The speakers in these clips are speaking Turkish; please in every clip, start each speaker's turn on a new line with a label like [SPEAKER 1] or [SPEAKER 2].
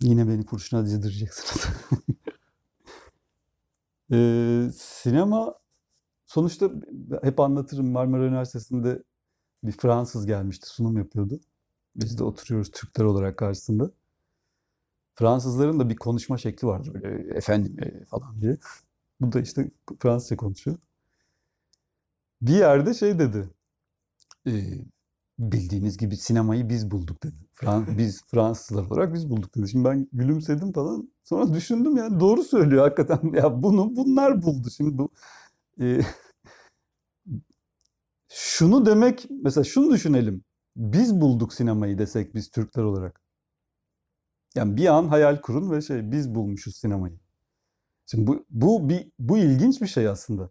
[SPEAKER 1] Yine beni kurşuna dizdireceksin. Eee, sinema sonuçta hep anlatırım Marmara Üniversitesi'nde bir Fransız gelmişti, sunum yapıyordu. Biz de oturuyoruz Türkler olarak karşısında. Fransızların da bir konuşma şekli vardır böyle efendim e, falan diye. Bu da işte Fransızca konuşuyor. Bir yerde şey dedi. e, bildiğiniz gibi sinemayı biz bulduk dedi. Biz Fransızlar olarak biz bulduk dedi. Şimdi ben gülümsedim falan. Sonra düşündüm yani doğru söylüyor hakikaten. Ya bunu bunlar buldu. Şimdi bu e, şunu demek mesela şunu düşünelim. Biz bulduk sinemayı desek biz Türkler olarak. Yani bir an hayal kurun ve şey biz bulmuşuz sinemayı. Şimdi bu bu bir bu ilginç bir şey aslında.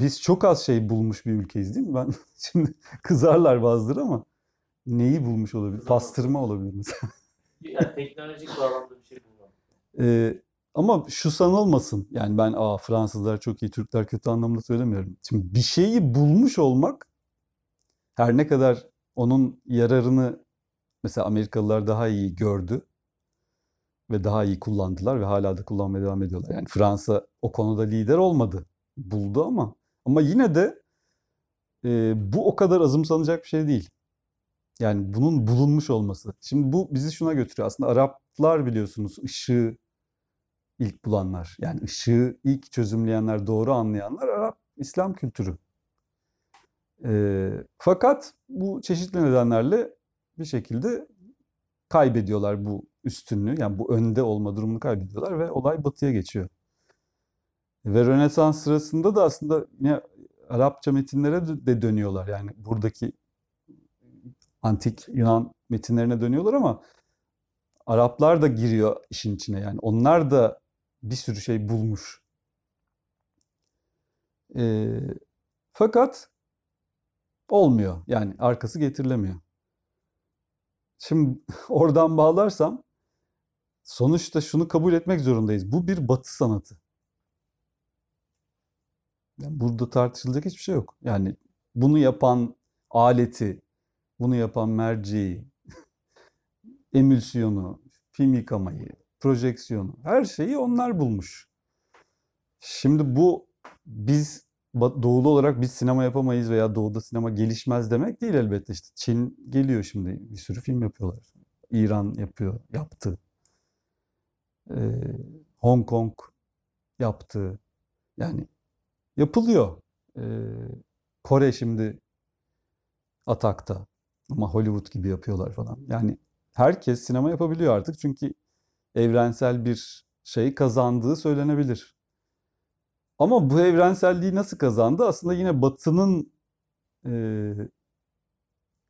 [SPEAKER 1] Biz çok az şey bulmuş bir ülkeyiz değil mi? Ben şimdi kızarlar bazıları ama neyi bulmuş olabilir? Pastırma olabilir mesela.
[SPEAKER 2] Yani teknolojik bağlamda bir şey bulmam.
[SPEAKER 1] Ee, ama şu sanılmasın. Yani ben aa Fransızlar çok iyi, Türkler kötü anlamda söylemiyorum. Şimdi bir şeyi bulmuş olmak her ne kadar onun yararını mesela Amerikalılar daha iyi gördü ve daha iyi kullandılar ve hala da kullanmaya devam ediyorlar. Yani Fransa o konuda lider olmadı. Buldu ama ama yine de e, bu o kadar azımsanacak bir şey değil. Yani bunun bulunmuş olması. Şimdi bu bizi şuna götürüyor. Aslında Araplar biliyorsunuz ışığı ilk bulanlar. Yani ışığı ilk çözümleyenler, doğru anlayanlar Arap İslam kültürü. Ee, fakat bu çeşitli nedenlerle bir şekilde kaybediyorlar bu üstünlüğü. Yani bu önde olma durumunu kaybediyorlar ve olay batıya geçiyor. Ve Rönesans sırasında da aslında yine Arapça metinlere de dönüyorlar. Yani buradaki antik Yunan metinlerine dönüyorlar ama Araplar da giriyor işin içine. Yani onlar da bir sürü şey bulmuş. Ee, fakat olmuyor. Yani arkası getirilemiyor. Şimdi oradan bağlarsam sonuçta şunu kabul etmek zorundayız. Bu bir batı sanatı. Burada tartışılacak hiçbir şey yok. Yani bunu yapan aleti, bunu yapan merceği, emülsiyonu, film yıkamayı, projeksiyonu, her şeyi onlar bulmuş. Şimdi bu biz doğulu olarak biz sinema yapamayız veya doğuda sinema gelişmez demek değil elbette. İşte Çin geliyor şimdi bir sürü film yapıyorlar. İran yapıyor, yaptı. Ee, Hong Kong yaptı. Yani yapılıyor. Ee, Kore şimdi atakta. Ama Hollywood gibi yapıyorlar falan. Yani herkes sinema yapabiliyor artık çünkü evrensel bir şey kazandığı söylenebilir. Ama bu evrenselliği nasıl kazandı? Aslında yine Batı'nın e,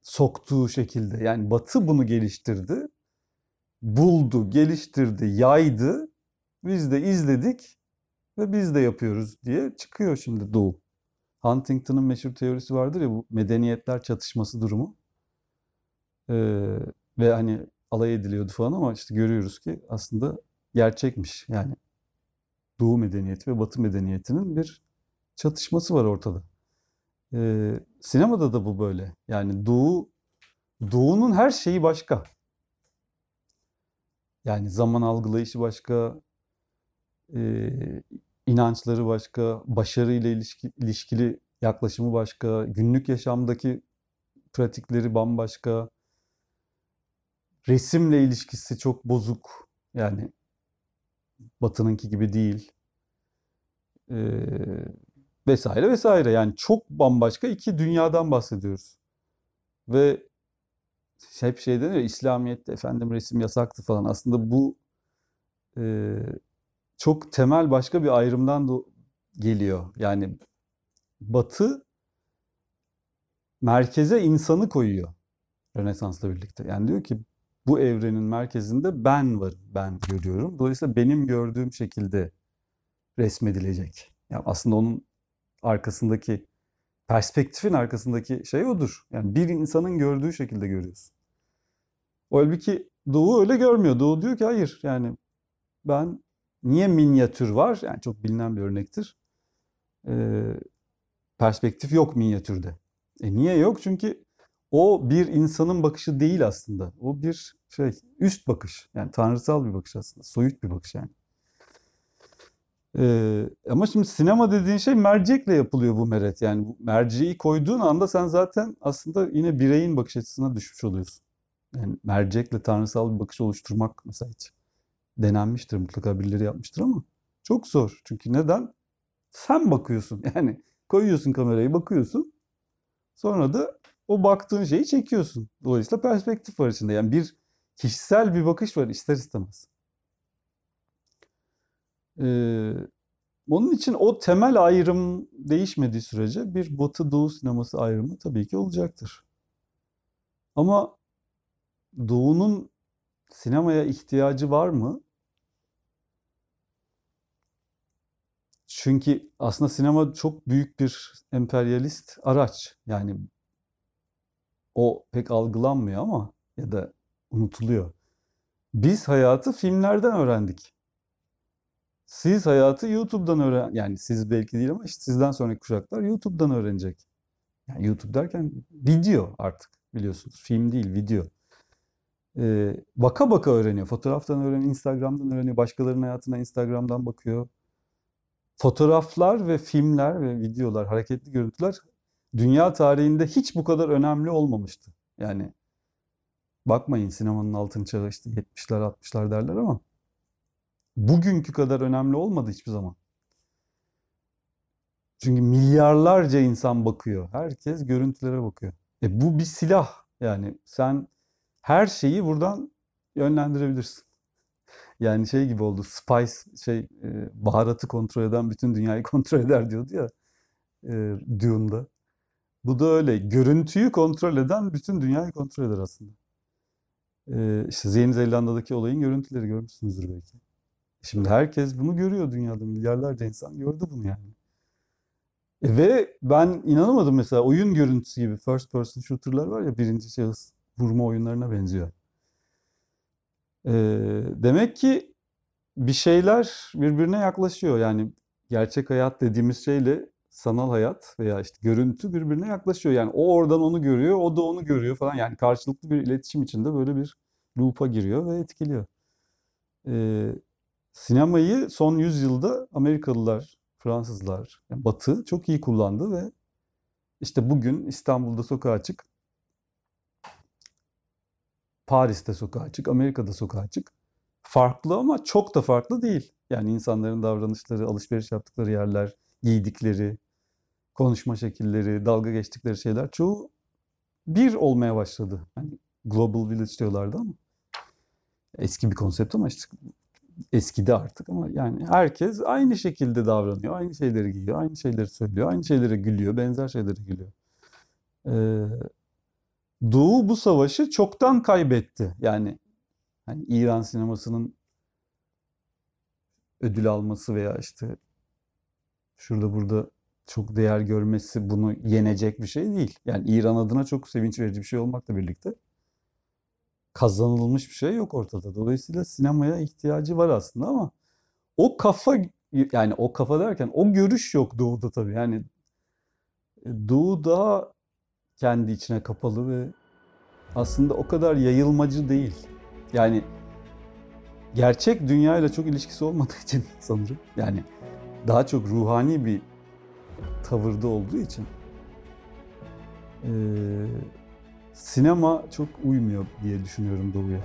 [SPEAKER 1] soktuğu şekilde. Yani Batı bunu geliştirdi, buldu, geliştirdi, yaydı. Biz de izledik ve biz de yapıyoruz diye çıkıyor şimdi Doğu. Huntington'ın meşhur teorisi vardır ya bu medeniyetler çatışması durumu. Ee, ve hani alay ediliyordu falan ama işte görüyoruz ki aslında gerçekmiş. Yani Doğu medeniyeti ve Batı medeniyetinin bir çatışması var ortada. Ee, sinemada da bu böyle. Yani Doğu Doğu'nun her şeyi başka. Yani zaman algılayışı başka, e, inançları başka, başarıyla ilişki, ilişkili yaklaşımı başka, günlük yaşamdaki pratikleri bambaşka, resimle ilişkisi çok bozuk. Yani Batı'nınki gibi değil. Ee, vesaire vesaire. Yani çok bambaşka iki dünyadan bahsediyoruz. Ve hep şey deniyor İslamiyet'te efendim resim yasaktı falan. Aslında bu e, çok temel başka bir ayrımdan da geliyor. Yani Batı merkeze insanı koyuyor Rönesans'la birlikte. Yani diyor ki bu evrenin merkezinde ben varım, ben görüyorum. Dolayısıyla benim gördüğüm şekilde resmedilecek. Yani aslında onun arkasındaki perspektifin arkasındaki şey odur. Yani bir insanın gördüğü şekilde görüyorsun. Halbuki Doğu öyle görmüyor. Doğu diyor ki hayır yani ben niye minyatür var? Yani çok bilinen bir örnektir. Ee, perspektif yok minyatürde. E niye yok? Çünkü o bir insanın bakışı değil aslında. O bir şey üst bakış. Yani tanrısal bir bakış aslında. Soyut bir bakış yani. Ee, ama şimdi sinema dediğin şey mercekle yapılıyor bu meret. Yani bu merceği koyduğun anda sen zaten aslında yine bireyin bakış açısına düşmüş oluyorsun. Yani mercekle tanrısal bir bakış oluşturmak mesela hiç denenmiştir mutlaka birileri yapmıştır ama çok zor. Çünkü neden? Sen bakıyorsun yani koyuyorsun kamerayı bakıyorsun sonra da o baktığın şeyi çekiyorsun. Dolayısıyla perspektif var içinde. Yani bir kişisel bir bakış var ister istemez. Ee, onun için o temel ayrım değişmediği sürece bir Batı Doğu sineması ayrımı tabii ki olacaktır. Ama Doğu'nun sinemaya ihtiyacı var mı? Çünkü aslında sinema çok büyük bir emperyalist araç. Yani o pek algılanmıyor ama ya da unutuluyor. Biz hayatı filmlerden öğrendik. Siz hayatı YouTube'dan öğren yani siz belki değil ama işte sizden sonraki kuşaklar YouTube'dan öğrenecek. Yani YouTube derken video artık biliyorsunuz. Film değil, video. Ee, baka baka öğreniyor. Fotoğraftan öğreniyor, Instagram'dan öğreniyor. Başkalarının hayatına Instagram'dan bakıyor. Fotoğraflar ve filmler ve videolar, hareketli görüntüler dünya tarihinde hiç bu kadar önemli olmamıştı. Yani bakmayın sinemanın altın çağı işte 70'ler 60'lar derler ama bugünkü kadar önemli olmadı hiçbir zaman. Çünkü milyarlarca insan bakıyor. Herkes görüntülere bakıyor. E bu bir silah. Yani sen her şeyi buradan yönlendirebilirsin. Yani şey gibi oldu. Spice şey e, baharatı kontrol eden bütün dünyayı kontrol eder diyordu ya e, Dune'da. Bu da öyle. Görüntüyü kontrol eden bütün dünyayı kontrol eder aslında. E, işte Yeni Zelanda'daki olayın görüntüleri görmüşsünüzdür belki. Şimdi herkes bunu görüyor dünyada. Milyarlarca insan gördü bunu yani. E ve ben inanamadım mesela oyun görüntüsü gibi first person shooter'lar var ya birinci şahıs vurma oyunlarına benziyor. E, demek ki bir şeyler birbirine yaklaşıyor. Yani gerçek hayat dediğimiz şeyle sanal hayat veya işte görüntü birbirine yaklaşıyor. Yani o oradan onu görüyor, o da onu görüyor falan. Yani karşılıklı bir iletişim içinde böyle bir loop'a giriyor ve etkiliyor. Ee, sinemayı son yüzyılda Amerikalılar, Fransızlar, yani Batı çok iyi kullandı ve işte bugün İstanbul'da sokağa çık, Paris'te sokağa çık, Amerika'da sokağa çık. Farklı ama çok da farklı değil. Yani insanların davranışları, alışveriş yaptıkları yerler, giydikleri, konuşma şekilleri, dalga geçtikleri şeyler çoğu bir olmaya başladı. Hani Global Village diyorlardı ama eski bir konsept ama işte eskidi artık ama yani herkes aynı şekilde davranıyor, aynı şeyleri giyiyor, aynı şeyleri söylüyor, aynı şeylere gülüyor, benzer şeylere gülüyor. Ee, Doğu bu savaşı çoktan kaybetti. Yani hani İran sinemasının ödül alması veya işte şurada burada çok değer görmesi bunu yenecek bir şey değil. Yani İran adına çok sevinç verici bir şey olmakla birlikte kazanılmış bir şey yok ortada. Dolayısıyla sinemaya ihtiyacı var aslında ama o kafa yani o kafa derken o görüş yok Doğu'da tabii. Yani Doğu daha kendi içine kapalı ve aslında o kadar yayılmacı değil. Yani gerçek dünyayla çok ilişkisi olmadığı için sanırım. Yani daha çok ruhani bir tavırda olduğu için ee, sinema çok uymuyor diye düşünüyorum Doğu'ya.